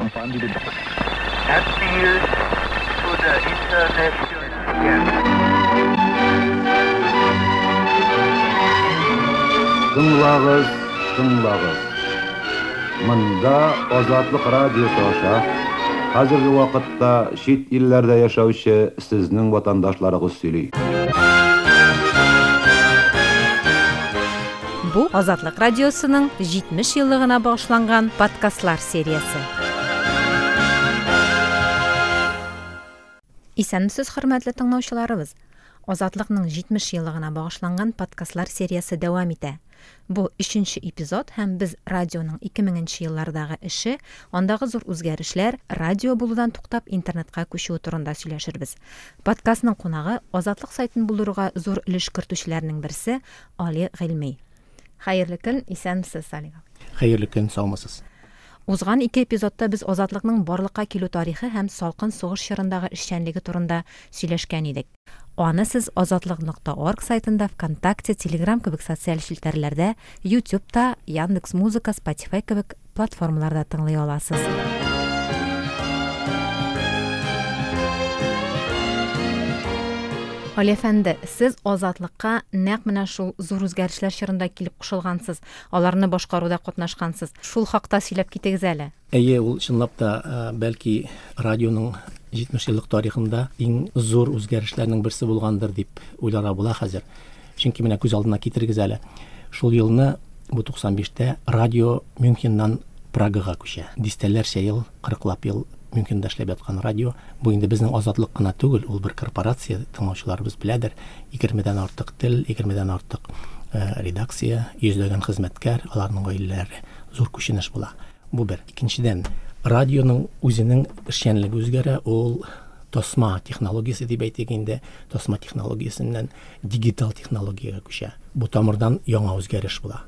Appeal to the international guest. Тыңлагыз, тыңлагыз. Мында Азатлык радиосы аша хәзерге вакытта чит илләрдә яшәүче сезнең ватандашларыгыз сөйли. Бу Азатлык радиосының 70 еллыгына багышланган подкастлар сериясы. Исәнмесез, хөрмәтле тыңлаучыларыбыз. Азатлыкның 70 еллыгына багышланган подкастлар сериясы дәвам итә. Бу 3нче эпизод һәм без радионың 2000нче еллардагы эше, андагы зур үзгәрешләр, радио булудан туктап интернетка күчү турында сөйләшербез. Подкастның кунагы Азатлык сайтын булдыруга зур өлеш кертүчеләрнең берсе Али Гыйльми. Хәерле көн, исәнмесез, Али. Хәерле көн, саумысыз. Узган ике эпизодта без Азатлыкның барлыкка килү тарихы һәм салкын сугыш чорындагы эшчәнлеге турында сөйләшкән идек. Аны сез азатлык.орг сайтында, ВКонтакте, Telegram кебек социаль челтәрләрдә, YouTube'та, Яндекс Музыка, Spotify кебек платформаларда тыңлый аласыз. Али әфәнде, сез азатлыкка нәкъ менә шул зур үзгәрешләр чорында килеп кушылгансыз, аларны башкаруда катнашкансыз. Шул хакта сөйләп китегез әле. Әйе, ул чынлап та бәлки радионың 70 еллык тарихында иң зур үзгәрешләрнең берсе булгандыр дип уйларга була хәзер. Чөнки менә күз алдына китерегез әле. Шул елны бу 95-тә радио Мюнхеннан Прагага күчә. Дистәләрчә ел, 40лап ел Мюнхендә эшләп яткан радио. Бу инде безнең азатлык кына түгел, ул бер корпорация, тыңлаучыларыбыз беләдер. 20дән артык тел, 20дән артык редакция, йөзләгән хезмәткәр, аларның гаиләләре зур күченеш була. Бу бер. Икенчедән, радионың үзенең эшчәнлеге үзгәрә, ул тосма технологиясе дип әйтик инде, тосма технологиясеннән дигиталь технологиягә күчә. Бу тамырдан яңа үзгәреш була.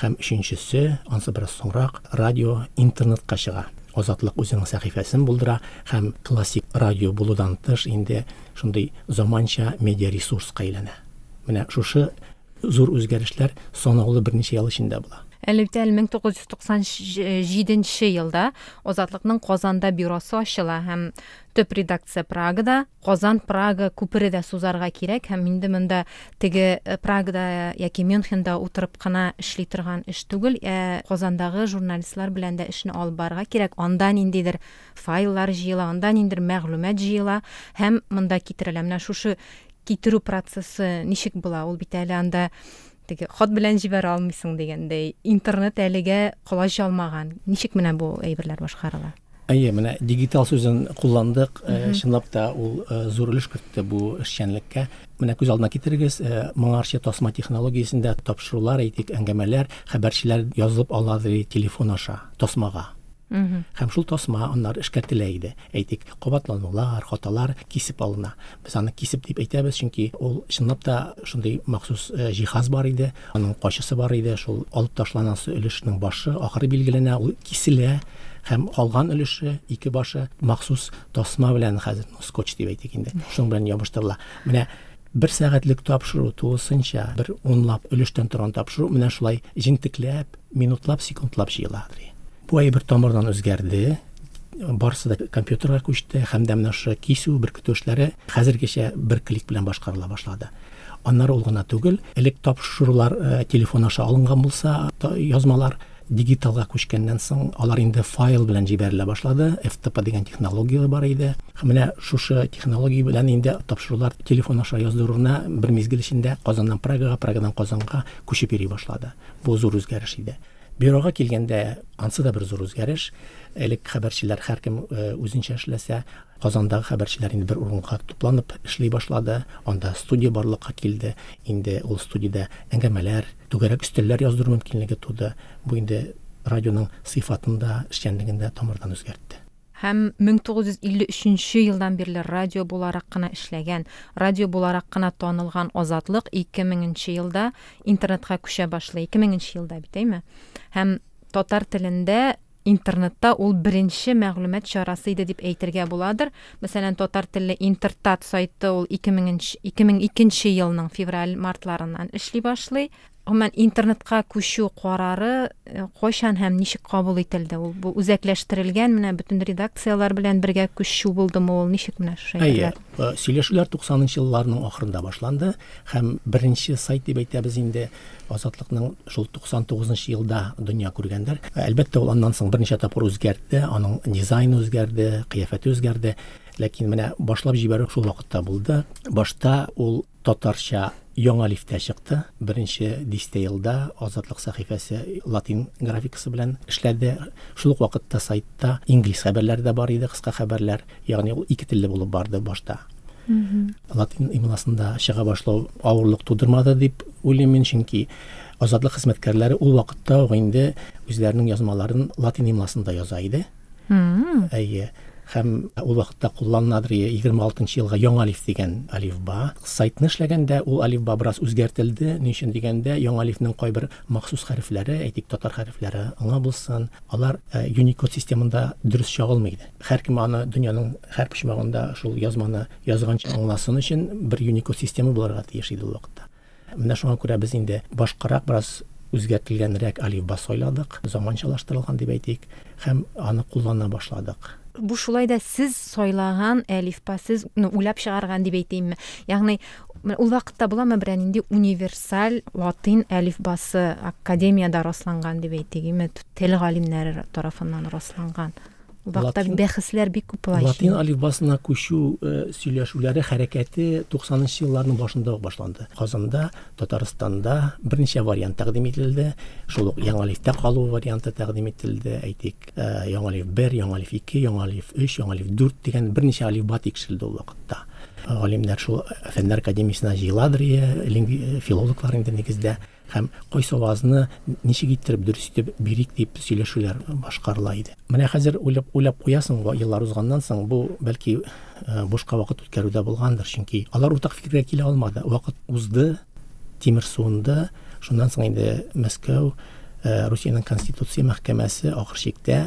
Һәм өченчесе, ансы бераз соңрак, радио интернетка чыга. Азатлык үзенең сәхифәсен булдыра һәм классик радио булудан тыш инде шундый заманча медиа ресурска әйләнә. Менә шушы зур үзгәрешләр санаулы берничә ел эчендә була. Әлбәттә, 1997 елда Азатлыкның Казанда бюросы ачыла һәм төп редакция Прагада, Казан-Прага күпере дә сузарга кирәк һәм инде монда теге э, Прагада яки Мюнхенда утырып кына эшли торган эш түгел, ә Казандагы журналистлар белән дә эшне алып барырга кирәк. Анда ниндидер файллар җыела, анда ниндидер мәгълүмат җыела һәм монда китерелә. Менә шушы китерү процессы ничек була? Ул бит әле анда теге хат белән җибәрә алмыйсың дигәндәй интернет әлегә колач алмаган ничек менә бу әйберләр башкарыла Әйе, менә дигиталь сүзен кулландык, э, чынлап та ул э, зур өлеш кертте бу эшчәнлеккә. Менә күз алдына китерегез, э, моңарчы тасма технологиясендә тапшырулар, әйтик, әңгәмәләр, хәбәрчеләр язып алады телефон аша, тасмага. Һәм шул тасма аннар эшкәртелә. Әйтик, кабатланулар, хаталар кисеп алына. Без аны кисеп дип әйтәбез, чөнки ул чынлап та шундый махсус э, җиһаз бар иде, аның кайшысы бар иде, шул алып ташланасы өлешнең башы ахыры билгеләнә, ул киселә һәм калган өлеше ике башы махсус тасма белән хәзер скотч дип әйтик инде. Шуның белән ябыштырыла. Менә бер сәгатьлек тапшыру тулысынча бер унлап өлештән торган тапшыру менә шулай җентекләп, минутлап, секундлап җыела. Бу әйбер тамырдан үзгәрде. Барысы да компьютерга күчте һәм дә менә ошо кисү беркетү эшләре хәзергечә бер клик белән башкарыла башлады. Аннары ул гына түгел, элек тапшырулар телефон аша алынган булса, язмалар дигиталга күчкәннән соң алар инде файл белән җибәрелә башлады. FTP дигән технология бар иде. Менә шушы технология белән инде тапшырулар телефон аша яздыруына бер мизгел эчендә Казаннан Прагага, Прагадан Казанга күчеп йөри башлады. Бу зур үзгәреш иде. Бюроға килгәндә ансы да бер зур үзгәреш. Элек хәбәрчеләр һәркем үзенчә эшләсә, Казандагы хәбәрчеләр инде бер урынга тупланып эшли башлады. Анда студия барлыкка килде. Инде ул студиядә әңгәмәләр, түгәрәк өстәлләр яздыру мөмкинлеге туды. Бу инде радионың сыйфатында, эшчәнлегендә тамырдан үзгәртте һәм 1953 елдан бирле радио буларак кына эшләгән, радио буларак кына танылган Азатлык 2000 елда интернетка күчә башлый. 2000 елда бит, әйме? Һәм татар телендә интернетта ул беренче мәгълүмат чарасы иде дип әйтергә буладыр. Мәсәлән, татар телле интертат сайты ул 2000 2002 елның февраль мартларыннан эшли башлый. Гомумән интернетка күчү карары э, кайчан һәм ничек кабул ителде ул бу үзәкләштерелгән менә бөтен редакциялар белән бергә күчү булдымы ул ничек менә шушы Әйе, э, сөйләшүләр 90-нчы елларның ахырында башланды һәм беренче сайт дип әйтәбез инде Азатлыкның шул 99-нчы елда дөнья күргәндер. Э, Әлбәттә ул аннан соң берничә тапкыр үзгәрде, аның дизайны үзгәрде, кыяфәте үзгәрде. Ләкин менә башлап җибәрү шул вакытта булды. Башта ул татарча яңа лифтә чыкты. Беренче дистә елда Азатлык сәхифәсе латин графикасы белән эшләде. Шул ук вакытта сайтта инглиз хәбәрләре дә бар иде, кыска хәбәрләр. Ягъни ул ике телле булып барды башта. Латин имласында чыга башлау авырлык тудырмады дип уйлыйм мин, чөнки Азатлык хезмәткәрләре ул вакытта ук инде үзләренең язмаларын латин имласында яза иде. Әйе. Һәм ул вакытта кулланыладыр 26 елга яңа алиф дигән алифба. Сайтны эшләгәндә ул алифба бераз үзгәртелде. Ни өчен дигәндә, яңа алифның кайбер махсус хәрефләре, әйтик татар хәрефләре аңа булсын, алар э, Unicode системында дөрес чагылмый иде. Һәркем аны дөньяның һәр почмагында шул язманы язганча аңласын өчен бер Unicode система булырга тиеш иде ул вакытта. Менә шуңа күрә без инде башкарак бераз үзгәртелгәнрәк алифба сайладык, заманчалаштырылган дип әйтик, һәм аны куллана башладык. Бу шулай да сез сайлаган әлифба сез уйлап чыгарган дип әйтейинме ягъни ул вакытта буламы универсаль латин әлифбасы академияда расланган дип әйтик име тел галимнәре тарафыннан расланган ул вакытта Латин- бәхәсләр бик күп була Латин алифбасына күчү сөйләшүләре хәрәкәте 90-нчы елларның башында ук башланды. Казанда, Татарстанда берничә вариант тәкъдим ителде. Шул ук яңа алифтә калу варианты тәкъдим ителде. Әйтик, яңа алиф 1, яңа алиф 2, яңа алиф 3, яңа алиф 4 дигән берничә алифба тикшерелде ул вакытта. Галимнәр шул фәннәр академиясенә җыеладыр, филологлар инде нигездә һәм кайсы авазны ничек иттереп дөрес итеп бирик дип сөйләшүләр башкарыла иде. Менә хәзер уйлап уйлап куясың, еллар узганнан соң бу бәлки э, бушка вакыт үткәрүдә булгандыр, чөнки алар уртак фикергә килә алмады. Вакыт узды, тимер суынды, шуннан соң инде Мәскәү э, Русиянең конституция мәхкәмәсе ахыр чиктә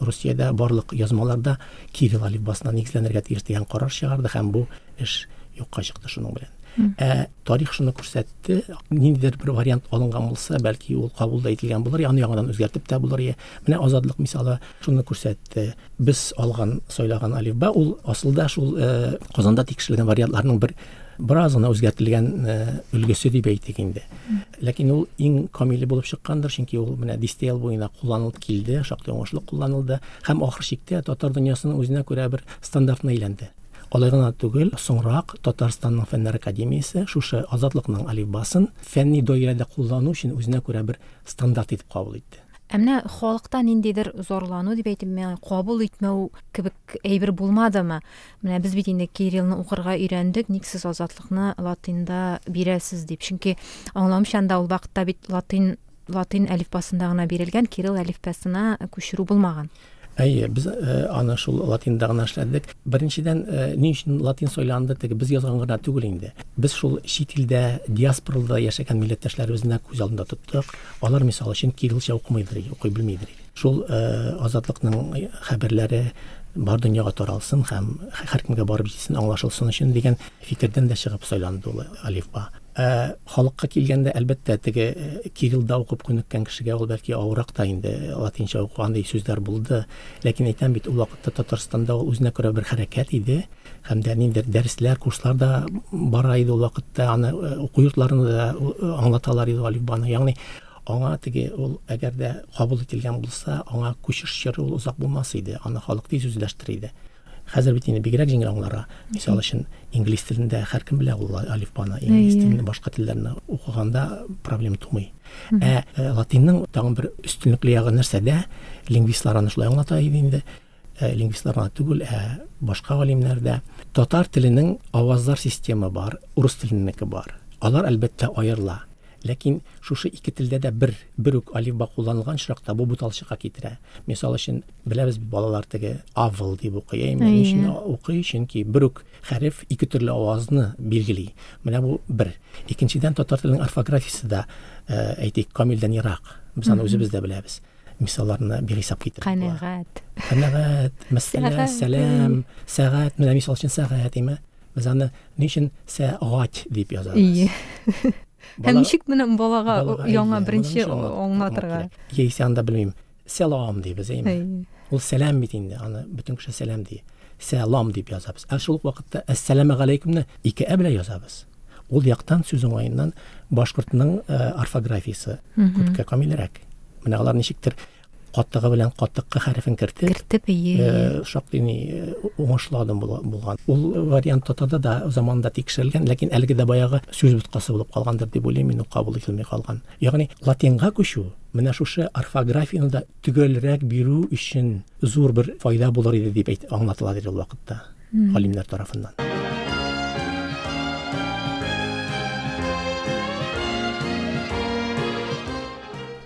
Русиядә барлык язмаларда кирилл алифбасына нигезләнергә тиеш дигән карар чыгарды һәм бу эш юкка чыкты шуның белән. Ә тарих шуны күрсәтте, ниндидер бер вариант алынган булса, бәлки ул кабул да ителгән булыр, ягъни яңадан үзгәртеп тә булыр. я. Менә азатлык мисалы шуны күрсәтте. Без алган, сайлаган алифба ул асылда шул Казанда тикшерелгән вариантларның бер бераз гына үзгәртелгән э, өлгесе дип әйтик инде. Ләкин ул иң камиле булып чыккандыр, чөнки ул менә дистә ел буена кулланылып килде, шактый уңышлы кулланылды һәм ахыр чиктә татар дөньясының үзенә күрә бер стандартына әйләнде. Алай гына түгел, соңрак Татарстанның фәннәр академиясе шушы азатлыкның алифбасын фәнни даирәдә куллану өчен үзенә күрә бер стандарт итеп кабул итте. Ә менә халыкта ниндидер зарлану дип әйтеп, мен кабул итмәү кебек әйбер булмадымы? Менә без бит инде Кириллны укырга өйрәндек, ник сез азатлыкны латинда бирәсез дип. Чөнки аңламчанда ул вакытта бит латин латин әлифбасында гына бирелгән, Кирилл әлифбасына күчерү булмаган. Әйе, без э, аны шул латинда гына эшләдек. Беренчедән, э, ни өчен латин сойланды, теге без язган гына түгел инде. Без шул чит илдә, диаспорада яшәгән милләттәшләребезне күз алдында тоттык. Алар мисал өчен кириллча укымыйдыр, укый белмидер. Шул э, азатлыкның хәбәрләре бар дөньяга таралсын һәм һәркемгә барып җитсен, аңлашылсын өчен дигән фикердән дә чыгып сайланды ул алифба. Ә, халыкка килгәндә әлбәттә теге э, Кириллда укып күнеккән кешегә ул бәлки авырак та инде латинча укыгандай сүзләр булды. Ләкин әйтәм бит, ул вакытта Татарстанда ул үзенә күрә бер хәрәкәт иде. Һәм дә ниндидер дәресләр, курслар да бара иде ул вакытта. Аны э, уку йортларында да аңлаталар иде алифбаны. Ягъни аңа теге ул әгәр дә кабул ителгән булса, аңа күчеш чоры ул узак булмас иде. Аны халык тиз үзләштер иде. Хәзер бит инде бигрәк җиңел аңлара. Мисал өчен инглиз телендә һәркем белә ул алифбаны. Инглиз Әйе. телендә башка телләрне укыганда проблема тумый. Ә э, латинның тагын бер өстенлекле ягы нәрсәдә? Лингвистлар аны шулай аңлата иде инде. Ә, лингвистлар гына түгел, ә башка галимнәр дә татар теленең авазлар системы бар, урыс теленеке бар. Алар әлбәттә аерыла. Ләкин шушы ике телдә дә бер бер үк алифба кулланылган чиракта бу буталчыкка китерә. Мисал өчен беләбез бит балалар теге авыл дип укый. Әйе, Әйе. өчен укый, чөнки бер үк хәреф ике төрле авазны билгели. Менә бу бер. Икенчедән татар теленең орфографиясе дә ә, әйтик камилдән ерак. Без аны үзебез дә беләбез. Мисалларны бихисап була. Канәгать. Сәгать, сәлам, сәгать, менә мисал өчен сәгать? Без аны ни өчен сәгать дип язабыз? Һәм ничек менән балага яңа аңлатырга кирәк. яисә анда сәлам дибез әйме? Әйе. ул сәлам бит инде аны бөтен кеше сәлам ди. Сәлам дип язабыз. Ә шул ук вакытта әссәламу галәйкүмне ике ә белән язабыз. Ул яктан сүз уңаеннан башкортның э, орфографиясы күпкә камилрәк менә алар ничектер каттыгы белән каттыкка хәрефен кертеп кертеп әйе Э, шактый ни э, уңышлы адым була- булган. Ул вариант татарда да заманда тикшерелгән, ләкин әлеге дә баягы сүз боткасы булып калгандыр дип уйлыйм мин, ул кабул ителми калган. Ягъни латинга күчү менә шушы орфографияны да төгәлрәк бирү өчен зур бер файда булыр иде дип әйт- аңлатыла иде ул вакытта галимнәр тарафыннан.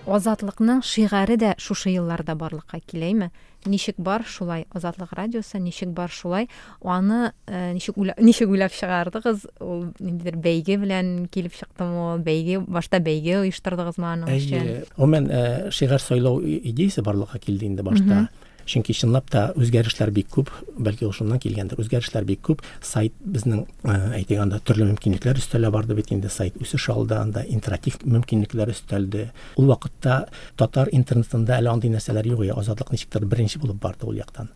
Азатлыкның шигъәре дә шушы елларда барлыкка киләме? Ничек бар шулай Азатлык радиосы, ничек бар шулай? Аны э, ничек ничек уйлап чыгардыгыз? Ул ниндидер бәйге белән килеп чыктымы? ул? Бәйге башта бәйге оештырдыгызмы аның өчен? Гомумән шигырь сайлау и- идеясе барлыкка килде инде башта. Чөнки чынлап та үзгәрешләр бик күп, бәлки ул шуннан килгәндер. Үзгәрешләр бик күп. Сайт безнең әйтик анда төрле мөмкинлекләр үстәлә барды бит инде сайт үсеш алды, анда интерактив мөмкинлекләр өстәлде. Ул вакытта татар интернетында әле андый нәрсәләр юк иде. Азатлык ничектер беренче булып барды ул яктан.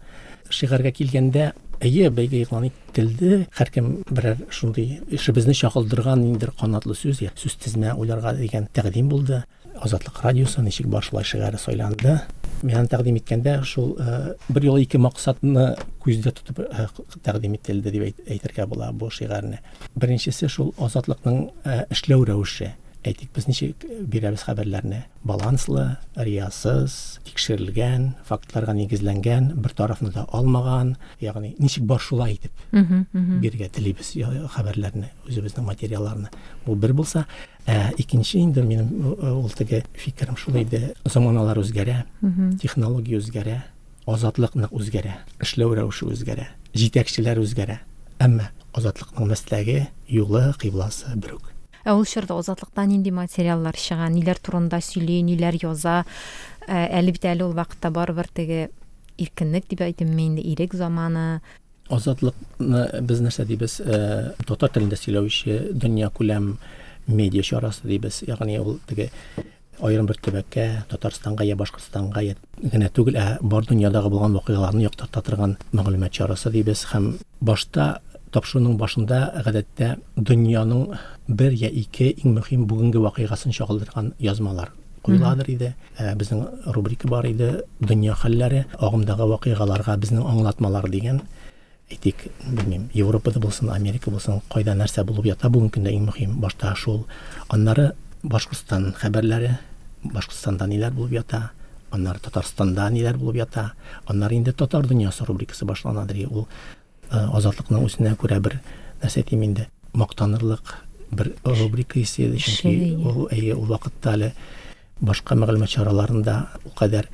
Шигырьгә килгәндә Әйе, бәйге игълан ителде. Һәркем берәр шундый эшебезне чагылдырган ниндидер канатлы сүз, сүз тезмә уйларга дигән тәкъдим булды. Азатлык радиосы ничек башлай шигәре сайланды. Мен тәкъдим иткәндә шул э, бер юлы ике максатны күздә тотып э, тәкъдим ителде дип әйт- әйтергә була бу шигырьне. Беренчесе шул азатлыкның эшләү рәвеше. Әйтик, без ничек бирәбез хәбәрләрне? Баланслы, риясыз, тикшерелгән, фактларга нигезләнгән, бер тарафны да алмаган, ягъни ничек бар шулай итеп мгм. биргә телибез хәбәрләрне, үзебезнең материалларны. Бу бер булса, ә, икенче инде минем ул теге фикерем шулай иде. Заманалар үзгәрә, технология үзгәрә, азатлык нык үзгәрә, эшләү рәвеше үзгәрә, җитәкчеләр үзгәрә. Әмма азатлыкның мәсләге, юлы, кыйбласы бер үк. Ә ул чорда Азатлыкта нинди материаллар чыга, ниләр турында сөйли, ниләр яза? Ә, Әле бит әле ул вакытта барыбер теге иркенлек дип әйтим мин инде, ирек заманы. Азатлыкны без нәрсә дибез? Татар телендә сөйләүче дөнья күләм медиа чарасы дибез. Ягъни ул теге аерым бер төбәккә, Татарстанга я Башкортстанга генә түгел, ә бар дөньядагы булган вакыйгаларны яктырта торган мәгълүмат чарасы дибез һәм башта тапшыруның башында гадәттә дөньяның бер я ике иң мөһим бүгенге вакыйгасын чагылдырган язмалар куйладыр иде. Ә, безнең рубрика бар иде, дөнья хәлләре, агымдагы вакыйгаларга безнең аңлатмалар дигән әйтик, белмим, Европада булсын, Америка булсын, кайда нәрсә булып ята бүгенге көндә иң мөһим башта шул. Аннары Башкортстан хәбәрләре, Башкортстанда ниләр булып ята, аннары Татарстанда ниләр булып ята, аннары инде татар дөньясы рубрикасы башланадыр. Ул азатлыкның үзенә күрә бер нәрсә тим инде мактанырлык бер рубрика исе иде, чөнки ул әйе ул вакытта әле башка мәгълүмат чараларында ул кадәр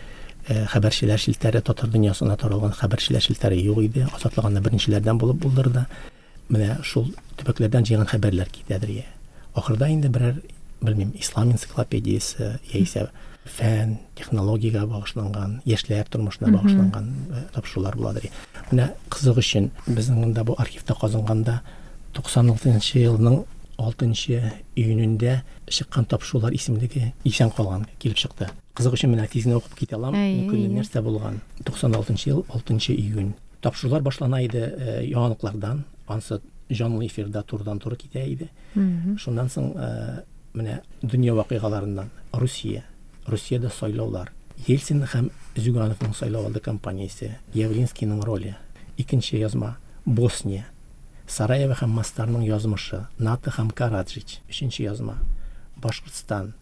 э, хәбәрчеләр шелтәре татар дөньясына таралган хәбәрчеләр шелтәре юк иде. Азатлык аны беренчеләрдән булып булдырды. Менә шул төбәкләрдән җыйган хәбәрләр китәдер. Ахырда инде берәр белмим, ислам энциклопедиясе яисә фән, технологиягә багышланган, яшьләр тормышына багышланган э, тапшырулар буладыр. Менә кызык өчен безнең монда бу архивта казынганда 96 елның 6 июнендә чыккан тапшырулар исемлеге исән калган килеп чыкты. Кызык өчен менә тизне укып китә алам. Әйе, Мөмкин әйе. нәрсә булган? 96 ел 6 июнь. Тапшырулар башлана иде э, яңалыклардан, ансы җанлы эфирда турыдан туры китә иде. Шуннан соң э, менә дөнья вакыйгаларыннан Русия, Русиядә сайлаулар, Ельцин һәм Зюгановның сайлау алды кампаниясе, Явлинскийның роле, икенче язма Босния, Сараево һәм Мастарның язмышы, НАТО һәм Караджич, өченче язма Башкортстан.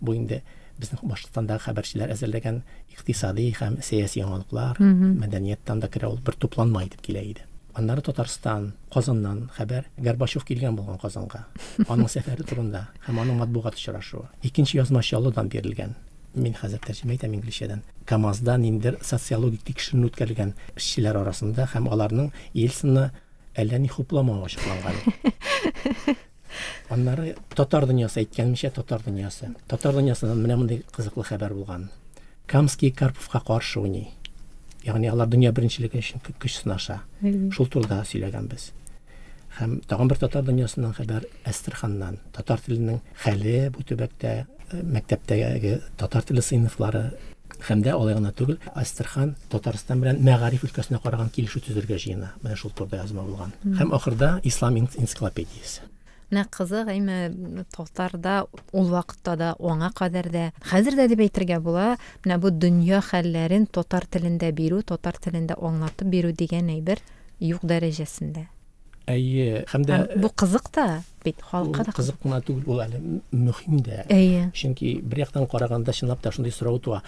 Бу инде безнең Башкортстандагы хәбәрчеләр әзерләгән икътисади һәм сәяси яңалыклар, мәдәнияттан да керә ул бер тупланма итеп килә иде. Аннары Татарстан, Казаннан хәбәр Горбачев килгән булган Казанга. Аның сәфәре турында һәм аның матбугат очрашуы. Икенче язма Чаллыдан бирелгән. Мин хәзер тәрҗемә итәм инглизчәдән. КамАЗда ниндер социологик тикшерү үткәрелгән эшчеләр арасында һәм аларның Ельцинны әллә ни хупламау ачыкланган. Аннары татар дөньясы әйткәнемчә татар дөньясы. Татар дөньясыннан менә мондый кызыклы хәбәр булган. Камский Карповка каршы уйный. Ягъни алар беренчелеге өчен кө- көч сынаша. Шул турыда сөйләгәнбез. һәм тагын бер татар дөньясыннан хәбәр әстерханнан татар теленең хәле бу төбәктә мәктәптәге татар теле сыйныфлары һәм дә алай гына түгел әстерхан татарстан белән мәгариф өлкәсенә караган килешү төзергә җыена менә шул турда язма булган һәм ахырда ислам эн- энциклопедиясе Менә кызык, әйме татарда ул вакытта да аңа кадәр дә хәзер дә дип әйтергә була, менә бу дөнья хәлләрен татар телендә бирү, татар телендә аңлатып бирү дигән әйбер юк дәрәҗәсендә. әйе һәм дә Бу кызык та бит халыкка да кызык кына түгел ул әле мөһим дә. Әйе. чөнки бер яктан караганда чынлап та шундый сорау туа.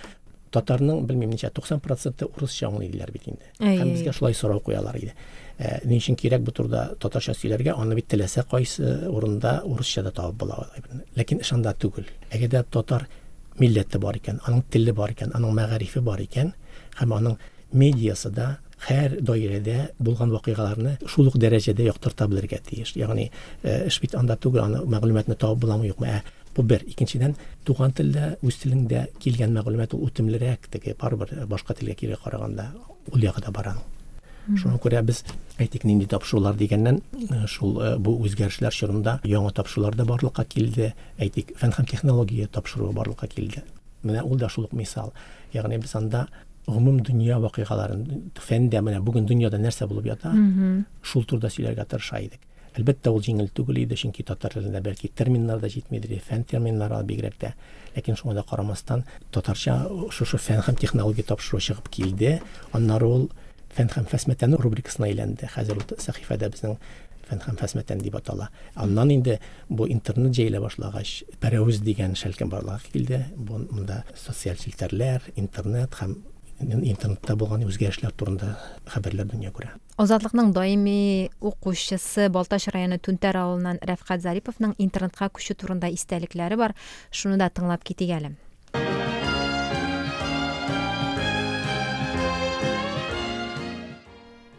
Татарның белмим ничә 90 проценты урысча аңлый бит инде. Һәм безгә шулай сорау куялар иде. Ә, ни өчен кирәк бу турда татарча сөйләргә аны бит теләсә кайсы урында урысча да табып була ләкин ышанда түгел. Әгәр дә татар милләте бар икән аның теле бар икән аның мәгарифе бар икән һәм аның медиасы да һәр даирәдә булган вакыйгаларны шул ук дәрәҗәдә яктырта белергә тиеш. Ягъни э, эш бит анда түгел аны мәгълүматны табып буламы юкмы? Ә бу бер. Икенчедән туган телдә үз телеңдә килгән мәгълүмат ул үтемлерәк теге барыбер башка телгә кире караганда ул ягы да бар шуңа күрә без әйтик нинди тапшырулар дигәннән э, шул э, бу үзгәрешләр чорында яңа тапшырулар да барлыкка килде. Әйтик фән һәм технология тапшыруы барлыкка килде. Менә ул да шул мисал. Ягъни без анда гомум дөнья вакыйгаларын фәндә менә бүген дөньяда нәрсә булып ята шул турда сөйләргә тырыша идек. Әлбәттә ул җиңел түгел иде чөнки татар телендә бәлки терминнар да җитмидер фән терминнары бигрәк тә. Ләкин шуңа да карамастан татарча шушы фән һәм технология тапшыру чыгып килде. Аннары ул фән һәм фәсмәтән рубрикасына әйләнде хәзер ул сәхифәдә безнең фән һәм фәсмәтән дип атала аннан инде бу интернет җәелә башлагач пәрәүз дигән шәлкем барлыгы килде бу монда социаль челтәрләр интернет һәм интернетта булган үзгәрешләр турында хәбәрләр дөнья күрә Озатлыкның даими укучысы Балташ районы Түнтәр авылыннан Рәфкать Зариповның интернетка күчү турында истәлекләре бар. Шуны да тыңлап китик әле.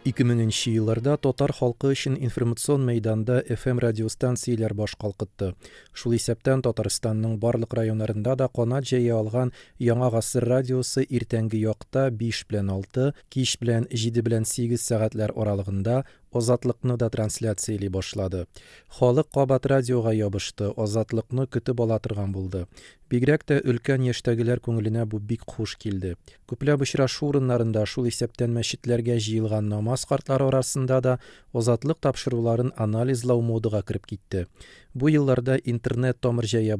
2000 елларда татар халкы өчен информацион мәйданда FM радиостанцияләр баш калкытты. Шул исәптән Татарстанның барлык районнарында да канат җәя алган Яңа гасыр радиосы иртәнге якта 5 белән 6, кич белән 7 белән 8 сәгатьләр аралыгында Азатлыкны да трансляцияли башлады. Халык кабат радиога ябышты, азатлыкны көтеп ала торган булды. Бигрәк тә өлкән яшьтәгеләр күңеленә бу бик хуш килде. Күпләп очрашу урыннарында шул исәптән мәчетләргә җыелган намаз картлары арасында да азатлык тапшыруларын анализлау модага кереп китте. Бу елларда интернет тамыр җәя.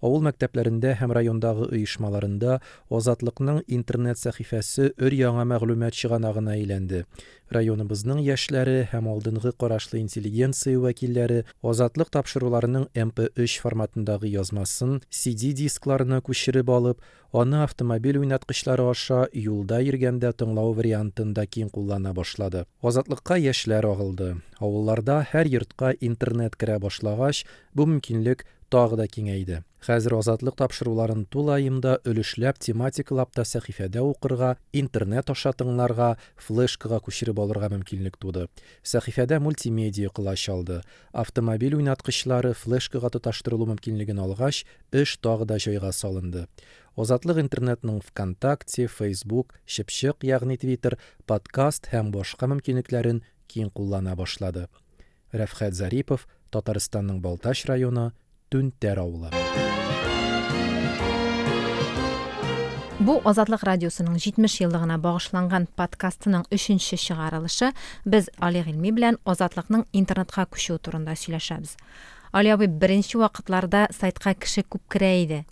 Авыл мәктәпләрендә һәм райондагы оешмаларында азатлыкның интернет сәхифәсе өр-яңа мәгълүмат чыганагына әйләнде. Районыбызның яшьләре һәм алдынгы карашлы интеллигенция вәкилләре азатлык тапшыруларының MP3 форматындагы язмасын CD дискларына күчереп алып, аны автомобиль уйнаткычлары аша юлда йөргәндә тыңлау вариантында киң куллана башлады. Азатлыкка яшьләр агылды. Авылларда һәр йортка интернет керә башлагач, бу мөмкинлек тагы да киңәйде. Хәзер азатлык тапшыруларын тулаемда өлешләп тематикалап та сәхифәдә укырга, интернет аша тыңларга, флешкага күчереп алырга мөмкинлек туды. Сәхифәдә мультимедиа кылач алды. Автомобиль уйнаткычлары флешкага тоташтырылу мөмкинлеген алгач, эш тагы да җайга салынды. Азатлык интернетның ВКонтакте, Facebook, Чыпчык, ягъни Twitter, подкаст һәм башка мөмкинлекләрен киң куллана башлады. Рәфхәт Зарипов, Татарстанның Балташ районы, Түнтәр авылы. Бу Азатлык радиосының 70 еллыгына багышланган подкастының 3нче чыгарылышы. Без Али Гыйльми белән Азатлыкның интернетка күчү турында сөйләшәбез. Али абый беренче вакытларда сайтка кеше күп керә иде.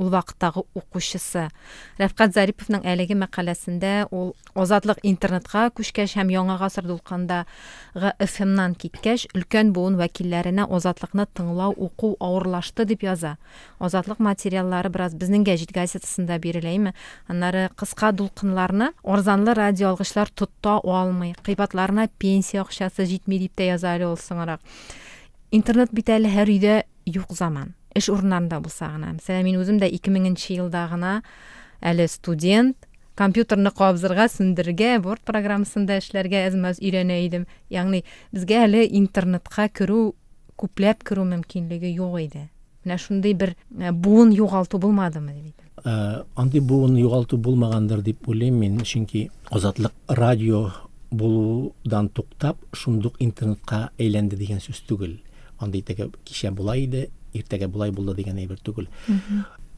Ул вакыттагы укучысы? Рәфкать Зариповның әлеге мәкаләсендә ул Азатлык интернетка күчкәч һәм яңа гасырда уккандагы FM-нан киткәч, өлкән буын вәкилләренә Азатлыкны тыңлау, уку авырлашты дип яза. Азатлык материаллары бераз безнең гәҗит газетасында биреләйме? Аннары кыска дулкынларны арзанлы радио алгычлар тотта алмый, кыйбатларына пенсия акчасы җитми дип тә яза әле ул соңрак. Интернет бит әле һәр өйдә юк заман. Эш урыннарында булса гына. Мәсәлән, мин үзем дә 2000 елда гына әле студент, компьютерны кабзырга, сүндергә, борт программасында эшләргә әзмәз өйрәнә идем. Ягъни безгә әле интернетка керү, күпләп керү мөмкинлеге юк иде. Менә шундый бер ә, буын югалту булмадымы дип әйтәм. Ә, андый буын югалту булмагандыр дип уйлыйм мин чөнки азатлык радио булудан туктап шундук интернетка әйләнде дигән сүз түгел андый теге кичә булай иде иртәгә булай булды дигән әйбер түгел.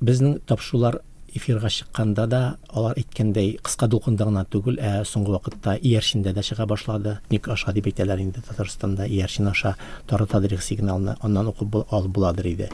Безнең тапшырулар эфирга чыкканда да алар әйткәндәй кыска дулкында гына түгел ә соңгы вакытта иярчиндә дә чыга башлады. Ник аша дип әйтәләр инде татарстанда. Иярчин аша тары тадрих сигналны аннан укып бу- ал буладыр иде.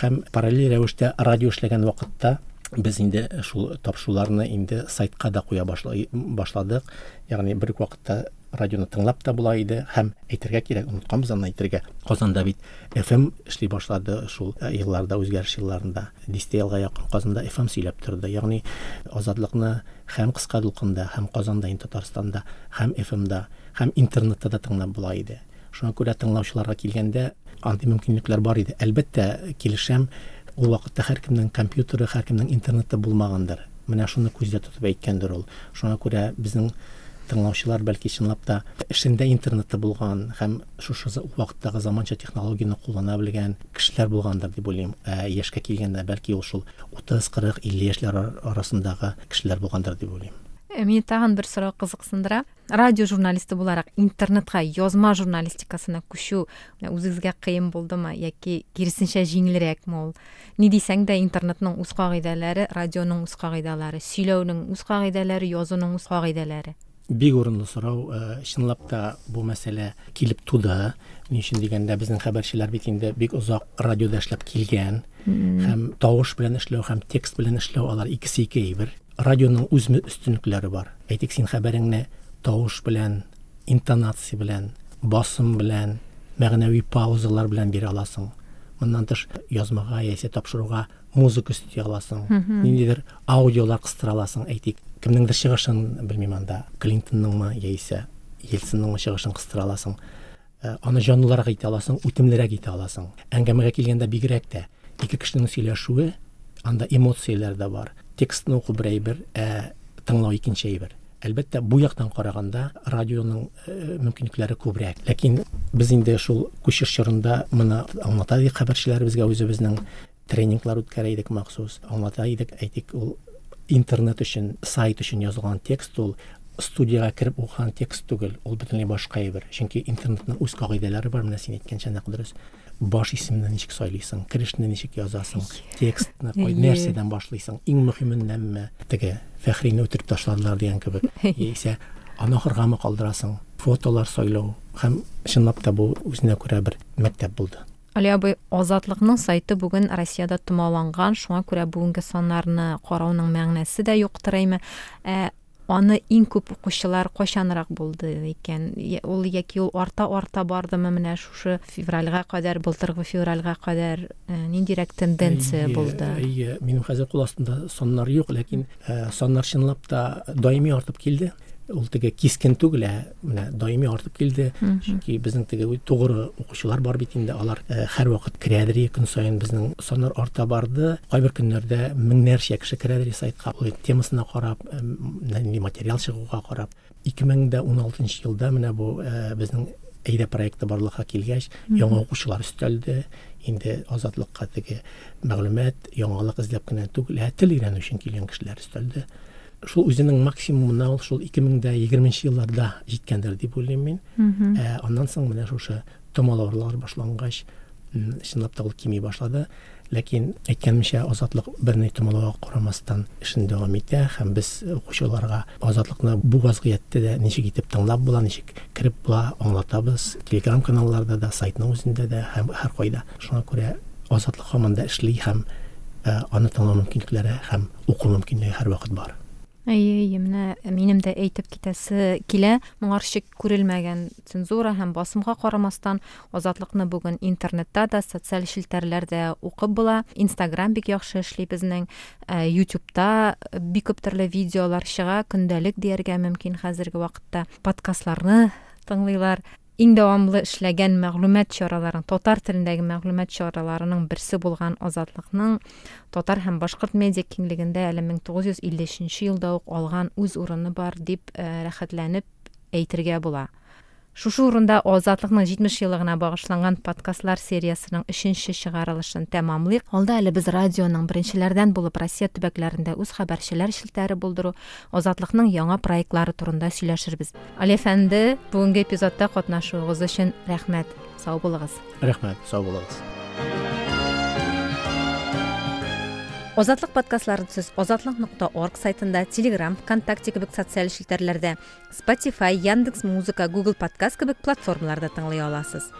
Һәм параллель рәвештә радио эшләгән вакытта без инде шул тапшыруларны инде сайтка да куя башладык. Ягъни бер вакытта радионы тыңлап та була иде һәм әйтергә кирәк онытканбыз аны әйтергә. Казанда бит fm эшли башлады шул э, елларда үзгәреш елларында. Дистә елга якын казанда fm сөйләп торды. Ягъни азатлыкны һәм кыска дулкында һәм казанда татарстанда һәм fmда һәм интернетта да тыңлап була иде. Шуңа күрә тыңлаучыларга килгәндә андый мөмкинлекләр бар иде. Әлбәттә килешәм ул вакытта һәркемнең компьютеры һәркемнең интернеты булмагандыр. Менә шуны күздә тотып әйткәндер ул. Шуңа күрә безнең тыңлаучылар бәлки чынлап та эшендә интернеты булган һәм шушы вакыттагы заманча технологияны куллана белгән кешеләр булгандыр дип уйлыйм ә яшькә килгәндә бәлки ул шул 30 40 50 яшьләр ар- арасындагы кешеләр булгандыр дип уйлыйм Э, Мені тагын бер сорау кызыксындыра. Радио журналисты буларак интернетка язма журналистикасына күчү менә үзегезгә кыен булдымы яки киресенчә җиңелрәкме ул? Ни дисәң дә интернетның үз кагыйдәләре, радионың үз кагыйдәләре, сөйләүнең үз кагыйдәләре, язуның үз кагыйдәләре. Бик урынлы сорау. Э, чынлап та бу мәсьәлә килеп туды ни өчен дигәндә безнең хәбәрчеләр бит инде бик озак радиода эшләп килгән. Һәм тавыш белән эшләү һәм текст белән эшләү алар икесе ике әйбер. Радионың үз өстенлекләре бар? Әйтик син хәбәреңне тавыш белән интонация белән басым белән мәгънәви паузалар белән бирә аласың. Моннан тыш язмага яисә тапшыруга музыка өсти аласың. Ниндидер аудиолар кыстыра аласың. Әйтик кемнеңдер чыгышын белмим анда. Клинтонныңмы яисә ельцинныңмы чыгышын кыстыра аласың. Ә, аны җанлырак итә аласың үтемлерәк итә аласың. Әңгәмәгә килгәндә бигрәк тә ике кешенең сөйләшүе анда эмоцияләр дә бар. Текстны уку бер әйбер ә тыңлау икенче әйбер әлбәттә бу яктан караганда радионың э, мөмкинлекләре күбрәк. Ләкин без инде шул күчеш чорында моны аңлата идек хәбәрчеләребезгә үзебезнең тренинглар үткәрә идек махсус. Әйтик ул интернет өчен сайт өчен язылган текст ул студияга кереп укыган текст түгел. Ул бөтенләй башка әйбер. Чөнки интернетның үз кагыйдәләре бар. Менә син әйткәнчә нәкъ дөрес. Баш исемне ничек сайлыйсың керешне ничек язасың текстны кой нәрсәдән башлыйсың иң мөһименнәнме теге фәхрине үтереп ташладылар дигән кебек яисә анахыргамы калдырасың фотолар сайлау һәм чынлап та бу үзенә күрә бер мәктәп булды Али абый, Азатлыкның сайты бүген Россиядә томаланган, шуңа күрә бүгенге саннарны карауның мәгънәсе дә юктыр әйме. Ә аны иң күп укучылар качанрак булды? Я- Ул яки ул арта-арта бардымы менә шушы февральгә кадәр, былтыргы февральгә кадәр ә, ниндирәк тенденция Әйе, булды? Әйе, минем хәзер кул астында саннар юк, ләкин ә, саннар чынлап та даими артып килде. Ул теге кискен түгел, ә менә даими артып килде. Чөнки безнең теге тугры укучылар бар бит инде, алар ә, һәр вакыт керәдер, көн саен безнең саннар арта барды. Кайбер көннәрдә меңнәрчә кеше керәдер сайтка, темасына карап, ә, материал чыгуга карап. 2016 елда менә бу ә, безнең әйдә проекты барлыкка килгәч, яңа укучылар өстәлде. Инде азатлыкка теге мәгълүмат, яңалык эзләп кенә түгел, ә тел өйрәнү өчен килгән кешеләр өстәлде. Шул үзенең максимумына ул шул 2020 елларда җиткәндер дип уйлыйм мин. Ә, аннан соң менә шушы томалаулар башлангач, м, чынлап та ул кими башлады. Ләкин әйткәнемчә, азатлык берни томалауга карамастан эшен дәвам итә һәм без укучыларга азатлыкны бу вазгыятьтә дә ничек итеп тыңлап була, ничек кереп була, аңлатабыз. Телеграм каналларда да, сайтның үзендә дә һәм һәр кайда. Шуңа күрә азатлык һаман да эшли һәм ә, аны тыңлау мөмкинлекләре һәм уку мөмкинлеге һәр вакыт бар. Әйе, әйе, менә минем дә әйтеп китәсе килә. Моңарчы күрелмәгән цензура һәм басымга карамастан азатлыкны бүген интернетта да, социаль челтәрләрдә укып була. Инстаграм бик яхшы эшли безнең. YouTube'та бик күп төрле видеолар чыга, көндәлек дияргә мөмкин хәзерге вакытта. Подкастларны тыңлыйлар. Иң дәвамлы эшләгән мәгълүмат чараларын, татар телендәге мәгълүмат чараларының берсе булган Азатлыкның татар һәм башкорт медиа киңлегендә әле 1953 елда ук алган үз урыны бар дип ә, рәхәтләнеп әйтергә була. Шушы урында озатлыкның 70 елыгына багышланган подкастлар сериясының 3нче чыгарылышын тәмамлыйк. Алда әле без радионың беренчеләрдән булып россия төбәкләрендә үз хәбәрчеләр шелтәре булдыру озатлыкның яңа проектлары турында сөйләшербез. Али әфәнде бүгенге эпизодта катнашуыгыз өчен рәхмәт. Сау булыгыз. Рәхмәт. Сау булыгыз. Озатлык подкастларын сез озатлык нукта орг сайтында телеграм вконтакте кебек социаль шилтәрләрдә spotify яндекс музыка google подкаст кебек платформаларда тыңлый аласыз.